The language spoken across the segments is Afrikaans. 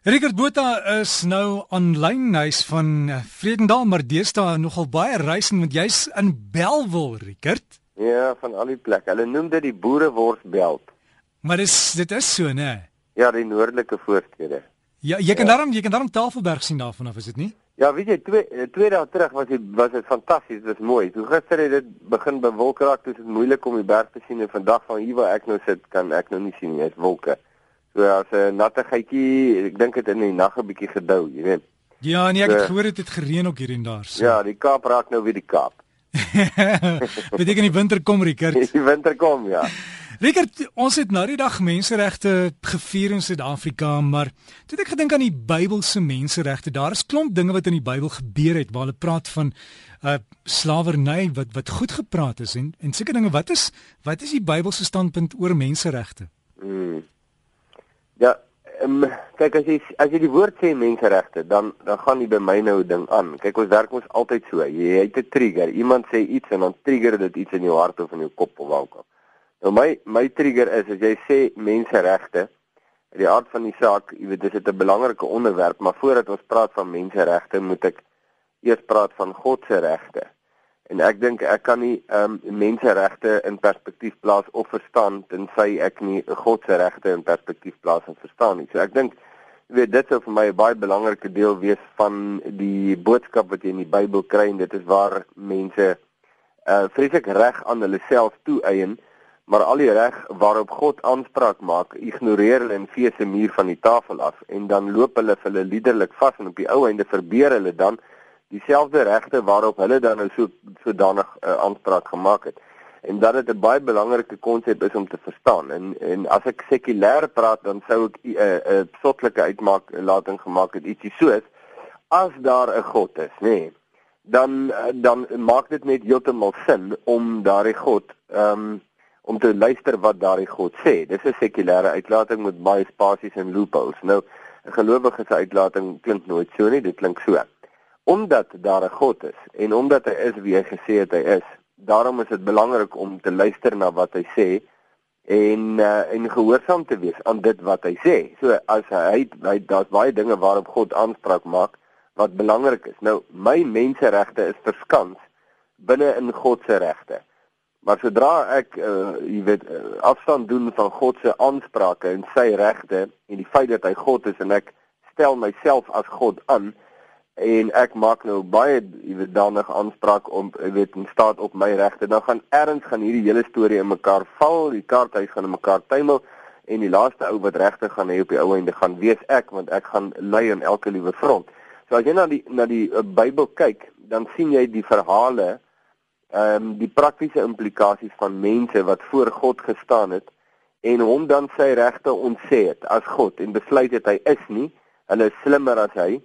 Richard Botha is nou aanlyn huis van Vredendal, maar deesdae nogal baie reisend want jy's in Belwel, Richard. Ja, van al die plekke. Hulle noem dit die Boereworsbelt. Maar dis dit is so, né? Ja, die noordelike voorstede. Ja, jy kan ja. daarom jy kan daarom Tafelberg sien daarvan af, is dit nie? Ja, weet jy, twee eh, twee dae terug was dit was dit fantasties, dit was mooi. Toe gister het dit begin bewolk raak, dis moeilik om die berg te sien en vandag van hier waar ek nou sit, kan ek nou nie sien nie, dit is wolke. So as 'n nattigheidjie, ek dink dit in die nag 'n bietjie gedou, jy weet. Ja, nee, ek het gehoor dit het gereën ook hier en daar. So. Ja, die Kaap raak nou weer die Kaap. Beteken die winter kom, Rickert. Die winter kom, ja. Rickert, ons het nou die dag menseregte gevier in Suid-Afrika, maar toe het ek gedink aan die Bybelse menseregte. Daar is klomp dinge wat in die Bybel gebeur het waar hulle praat van uh slawerny wat wat goed gepraat is en en seker dinge wat is wat is die Bybelse standpunt oor menseregte? Mm. Ja, um, kyk as jy as jy die woord sê menseregte, dan dan gaan jy by my nou ding aan. Kyk ons werk ons altyd so. Jy het 'n trigger. Iemand sê iets en dan trigger dit iets in jou hart of in jou kop of waar ook al. Nou my my trigger is as jy sê menseregte, die aard van die saak, jy weet dis 'n belangrike onderwerp, maar voordat ons praat van menseregte, moet ek eers praat van God se regte en ek dink ek kan nie ehm um, menseregte in perspektief plaas of verstaan tensy ek nie God se regte in perspektief plaas en verstaan nie. So ek dink weet dit sou vir my 'n baie belangrike deel wees van die boodskap wat jy in die Bybel kry en dit is waar mense uh vreeslik reg aan hulle self toeëien, maar al die reg waarop God aanspraak maak, ignoreer hulle en vee se muur van die tafel af en dan loop hulle vir hulle liderlik vas en op die ou einde verbeur hulle dan dieselfde regte waarop hulle dan nou so sodanig uh, aanspraak gemaak het. En dat dit 'n baie belangrike konsep is om te verstaan. En en as ek sekulêr praat dan sou ek 'n uh, 'n uh, sotlike uitmaak lating gemaak het ietsie soos as daar 'n God is, nê. Nee, dan dan maak dit net heeltemal sin om daardie God ehm um, om te luister wat daardie God sê. Dis 'n sekulêre uitlating met baie spasies en loopholes. Nou 'n gelowige se uitlating klink nooit so nie, dit klink so omdat daar 'n God is en omdat hy is wie hy gesê het hy is. Daarom is dit belangrik om te luister na wat hy sê en uh, en gehoorsaam te wees aan dit wat hy sê. So as hy hy daar's baie dinge waarop God aanspraak maak wat belangrik is. Nou my menseregte is verskans binne in God se regte. Maar sodra ek uh, jy weet uh, afstand doen van God se aansprake en sy regte en die feit dat hy God is en ek stel myself as God aan, en ek maak nou baie jy weet danig aanspraak om jy weet in staat op my regte dan gaan erns gaan hierdie hele storie in mekaar val die kaarthuis gaan in mekaar tuimel en die laaste ou wat regte gaan hê op die ou einde gaan wees ek want ek gaan lei in elke liewe front. So as jy na die na die uh, Bybel kyk dan sien jy die verhale ehm um, die praktiese implikasies van mense wat voor God gestaan het en hom dan sy regte ontsê het as God en besluit het hy is nie hulle is slimmer as hy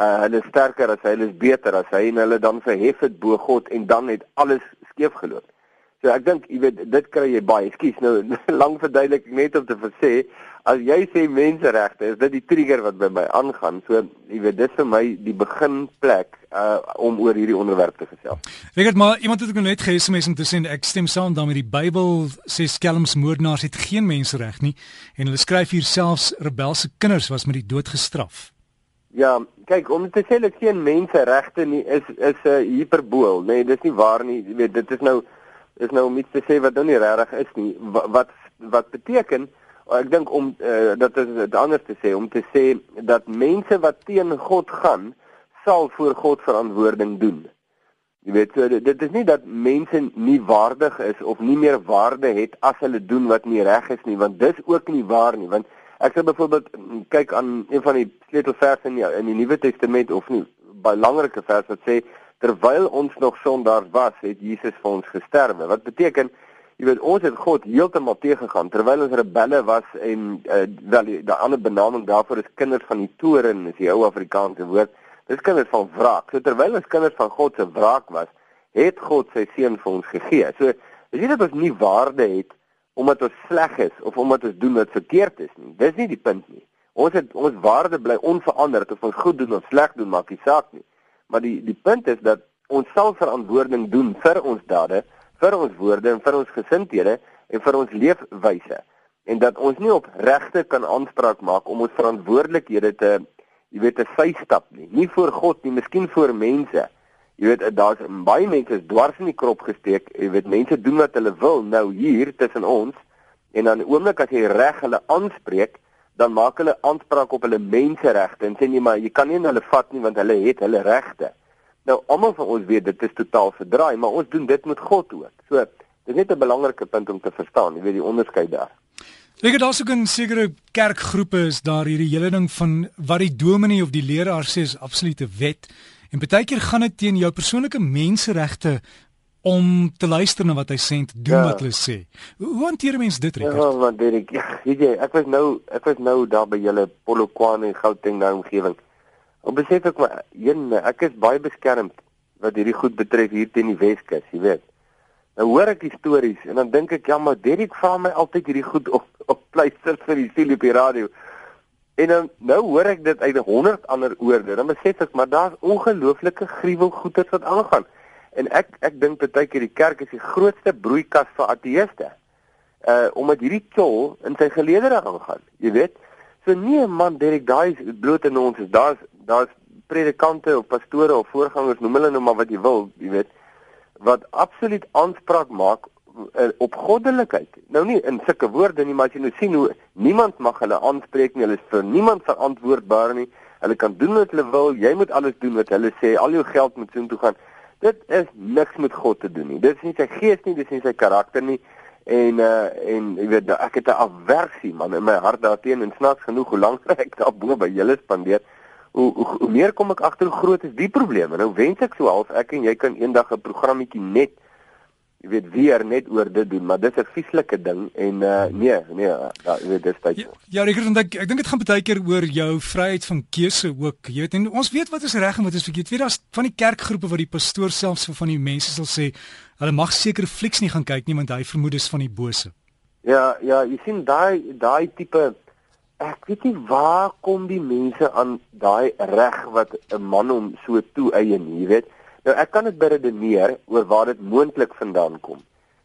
uh, hulle is sterker as hy, hulle is beter as hy en hulle dan verhef dit bo God en dan het alles skeef geloop. So ek dink jy weet dit kry jy baie. Ekskuus nou lank verduidelik net om te sê as jy sê menseregte is dit die trigger wat by my aangaan. So jy weet dis vir my die beginplek uh om oor hierdie onderwerp te gesels. Weet maar iemand het ook net ge-SMS om te sê ek stem saam daarmee die Bybel sê skelms moordenaars het geen mensereg nie en hulle skryf hier selfs rebelse kinders was met die dood gestraf. Ja, kyk, om te sê dat geen menseregte nie is is 'n uh, hiperbool, nee, dis nie waar nie. Jy weet, dit is nou is nou om iets te sê wat nou nie regtig is nie. Wat wat, wat beteken ek dink om uh, dat is dit anders te sê om te sê dat mense wat teen God gaan, sal voor God verantwoording doen. Jy weet, so, dit is nie dat mense nie waardig is of nie meer waarde het as hulle doen wat nie reg is nie, want dis ook nie waar nie, want Ek sê byvoorbeeld kyk aan een van die sleutelverse in die, in die Nuwe Testament of nie, belangrike vers wat sê terwyl ons nog sondaars was, het Jesus vir ons gesterwe. Wat beteken jy weet ons het God heeltemal teëgegaan terwyl ons rebelle was en uh, wel die, die ander benaming daarvoor is kinders van die toren, is die ou Afrikaanse woord. Dis kinders van wraak. So terwyl ons kinders van God se wraak was, het God sy seun vir ons gegee. So as jy dit ons nie waarde het omdat ons sleg is of omdat ons doen wat verkeerd is nie. Dis nie die punt nie. Ons het ons waarde bly onveranderd of ons goed doen of sleg doen maak nie saak nie. Maar die die punt is dat ons sal verantwoording doen vir ons dade, vir ons woorde en vir ons gesindhede en vir ons leefwyse. en dat ons nie op regte kan aanspraak maak om ons verantwoordelikhede te jy weet te sy stap nie. Nie voor God nie, miskien voor mense. Jy weet daar's baie mense is dwars in die krop gesteek. Jy weet mense doen wat hulle wil nou hier tussen ons en dan oomblik as jy reg hulle aanspreek, dan maak hulle aanspraak op hulle menseregte en sê nee maar jy kan nie hulle vat nie want hulle het hulle regte. Nou almal van ons weet dit is totaal verdraai, maar ons doen dit met God ook. So dis net 'n belangrike punt om te verstaan, jy weet die onderskeid daar. Ek het also 'n sekere kerkgroepe is daar hierdie hele ding van wat die dominee of die leraar sê is absolute wet. En baie keer gaan dit teen jou persoonlike menseregte om te luister na wat hy sê en te doen ja. wat hulle sê. Hoe, hoe hanteer mens dit, Rickert? Ja, want Derek, ja, weet jy, ek was nou ek was nou daar by julle Polokwane en Gauteng nou omgewing. Om besef ek maar een ek is baie beskermd wat hierdie goed betref hier teen die Weskus, jy weet. Nou hoor ek die stories en dan dink ek ja, maar Derek vra my altyd hierdie goed op op pleister vir die Philippi radio. En dan nou hoor ek dit uit 100 ander oorde. Dan besef ek maar daar's ongelooflike gruwelgoeders wat aangaan. En ek ek dink baie keer die kerk is die grootste broeikas vir ateëste. Uh omdat hierdie tol in sy geleedere aangaan. Jy weet, so nee man, Derek, daai is bloot in ons. Daar's daar's predikante of pastore of voorgangers, noem hulle nou maar wat jy wil, jy weet, wat absoluut aanspraak maak op goddelikheid. Nou nie in sulke woorde nie, maar as jy nou sien hoe niemand mag hulle aanspreek nie, hulle is vir niemand verantwoordbaar nie. Hulle kan doen wat hulle wil. Jy moet alles doen wat hulle sê. Al jou geld moet soontoe gaan dit is niks met God te doen nie. Dit is nie sy gees nie, dit is nie sy karakter nie. En uh en jy weet ek het 'n aversie man in my hart daarteenoor en snaaks genoeg hoe lank ek daar bo by julle spandeer, hoe, hoe hoe meer kom ek agter hoe groot is die probleme. Nou wens ek so half ek en jy kan eendag 'n programmetjie net jy weet weer net oor dit doen, maar dis 'n vieslike ding en uh nee, nee, ja, jy weet dis tyd. Ja, ja ek ek, ek dink dit gaan baie keer oor jou vryheid van keuse ook. Jy weet en ons weet wat is reg en wat is verkeerd. Weet daar's van die kerkgroepe wat die pastoor selfs vir van die mense sal sê, hulle mag seker flieks nie gaan kyk nie want hy vermoed is van die bose. Ja, ja, jy sien daai daai tipe ek weet nie waar kom die mense aan daai reg wat 'n man hom so toe eien, jy weet. Nou ek kan dit beredeneer oor waar dit moontlik vandaan kom.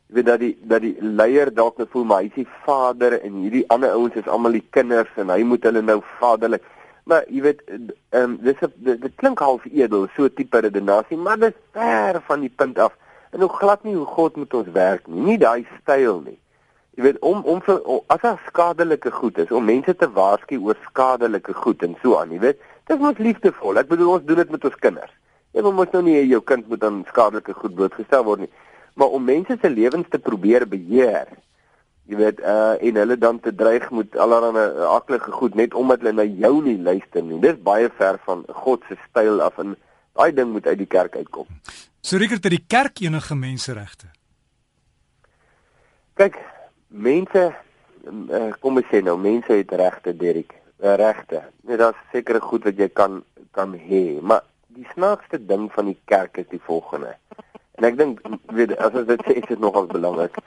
Jy weet dat die dat die leier dalk net nou voel maar hy is die vader en hierdie ander ouens is almal die kinders en hy moet hulle nou vaderlik. Maar jy weet ehm um, dis dit, dit klink half edel so tipe redenasie, maar dit ver van die punt af. En hoe glad nie hoe God met ons werk nie. Nie daai styl nie. Jy weet om om vir as daar skadelike goed is om mense te waarsku oor skadelike goed en so aan, jy weet. Dit is mos liefdevol. Ek bedoel ons doen dit met ons kinders. Jy moet nou nie jou kind moet aan skadelike goed blootgestel word nie. Maar om mense se lewens te probeer beheer, jy weet, uh en hulle dan te dreig met allerlei aklige goed net omdat hulle na jou nie luister nie. Dis baie ver van God se styl af en daai ding moet uit die kerk uitkom. So reker dat die kerk enige menseregte. Kyk, mense uh, kom ons sê nou, mense het regte, Derek. Uh, regte. Net daar's sekere goed wat jy kan kan hê, maar die snaakste ding van die kerk is die volgende. En ek dink weet as ons dit sê is dit nogal belangrik.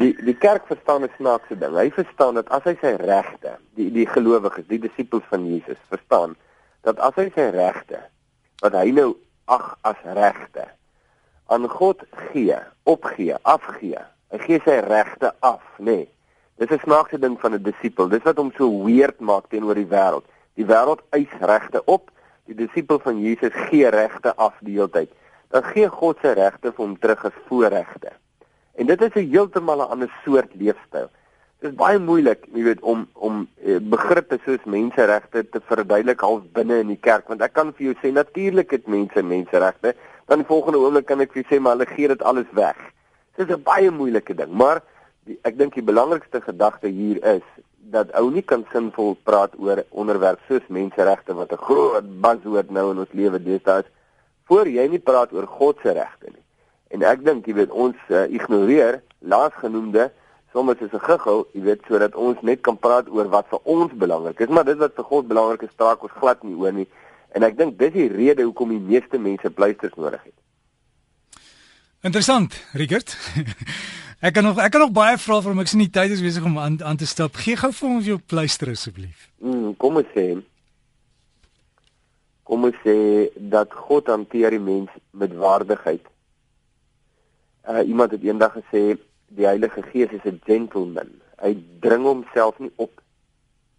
Die die kerk verstaan 'n snaakse ding. Hy verstaan dat as hy sy regte, die die gelowiges, die disippels van Jesus verstaan dat as hy sy regte wat hy nou ag as regte aan God gee, opgee, afgee. Hy gee sy regte af, nê. Nee. Dis 'n snaakse ding van 'n disipel. Dis wat hom so weird maak teenoor die wêreld. Die wêreld eis regte op die disipel van Jesus gee regte af die hele tyd. Dan gee God se regte vir hom terug as voorregte. En dit is 'n heeltemal 'n ander soort leefstyl. Dit is baie moeilik, jy weet, om om eh, begrippe soos menseregte te verduidelik half binne in die kerk, want ek kan vir jou sê natuurlik het mense menseregte, dan die volgende oomblik kan ek vir jou sê maar hulle gee dit alles weg. Dit is 'n baie moeilike ding, maar die, ek dink die belangrikste gedagte hier is dat ou nie kan sinvol praat oor onderwerp soos menseregte wat 'n groot buzzword nou in ons lewe deesdae is voor jy nie praat oor God se regte nie. En ek dink jy weet ons uh, ignoreer laasgenoemde soms is 'n giggel, jy weet sodat ons net kan praat oor wat vir ons belangrik is, maar dit wat vir God belangrik is, straak ons glad nie oor nie. En ek dink dis die rede hoekom die meeste mense pleisters nodig het. Interessant, Richard. Ek kan nog ek kan nog baie vra vir hom. Ek sien die tyd is besig om aan aan te stap. Gee gou vir ons jou pleister asseblief. Mm, kom ons sê. Kom ons sê dat God hanteer die mens met waardigheid. Uh iemand het eendag gesê die Heilige Gees is 'n gentleman. Hy dring homself nie op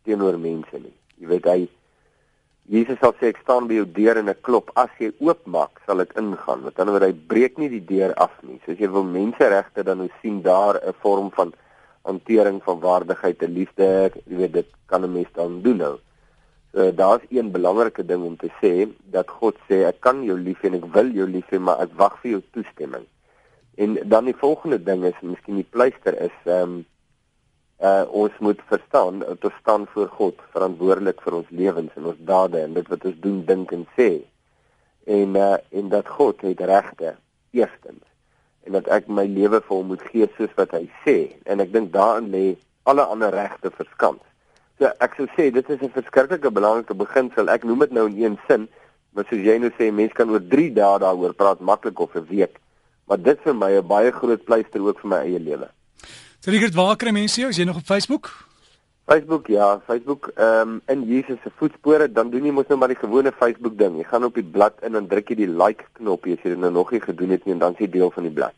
teenoor mense nie. Jy weet hy Jesus sal sê ek staan by jou deur en ek klop. As jy oopmaak, sal ek ingaan. Met ander woorde, hy breek nie die deur af nie. So as jy wil menseregte dan sien daar 'n vorm van hantering van waardigheid en liefde. Jy weet dit kan 'n mens dan doen nou. So daar's een belangrike ding om te sê dat God sê ek kan jou lief hê en ek wil jou lief hê, maar ek wag vir jou toestemming. En dan die volgende ding is miskien die pleister is ehm um, uh ons moet verstaan dat ons staan voor God verantwoordelik vir ons lewens en ons dade en dit wat ons doen, dink en sê. En uh en dat God het regte eerstens en dat ek my lewe vir hom moet gee soos wat hy sê en ek dink daarin lê alle ander regte verskans. So ek sou sê dit is 'n verskriklike belangrike beginsel. Ek noem dit nou in een sin, maar soos jy nou sê, mense kan oor 3 dae daaroor praat maklik of 'n week. Maar dit vir my 'n baie groot pleister ook vir my eie lewe. So Richard, waar kry mense jou? Is jy nog op Facebook? Facebook ja, Facebook ehm um, in Jesus se voetspore, dan doen jy mos nou maar die gewone Facebook ding. Jy gaan op die blad in en druk jy die like knoppie as jy dit nou nog nie gedoen het nie en dan sien jy deel van die blad.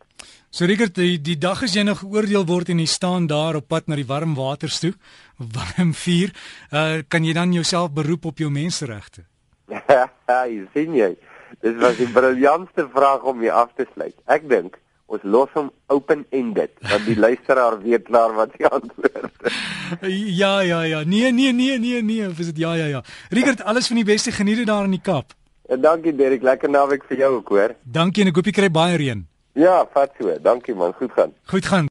So Richard, die, die dag as jy nog geoordeel word en jy staan daar op pad na die warm waters toe, warm vuur, uh, kan jy dan jouself beroep op jou menseregte? Ja, jy sien jy. Dis was 'n briljantste vraag om jy af te sluit. Ek dink ons los hom open-ended want die luisteraar weet klaar wat die antwoord is. Ja ja ja. Nee nee nee nee nee, is dit ja ja ja. Richard, alles van die beste geniet dit daar in die Kaap. En dankie Derek, lekker naweek vir jou ook hoor. Dankie en ek hoop jy kry baie reën. Ja, vat so. Dankie man, goed gaan. Goed gaan.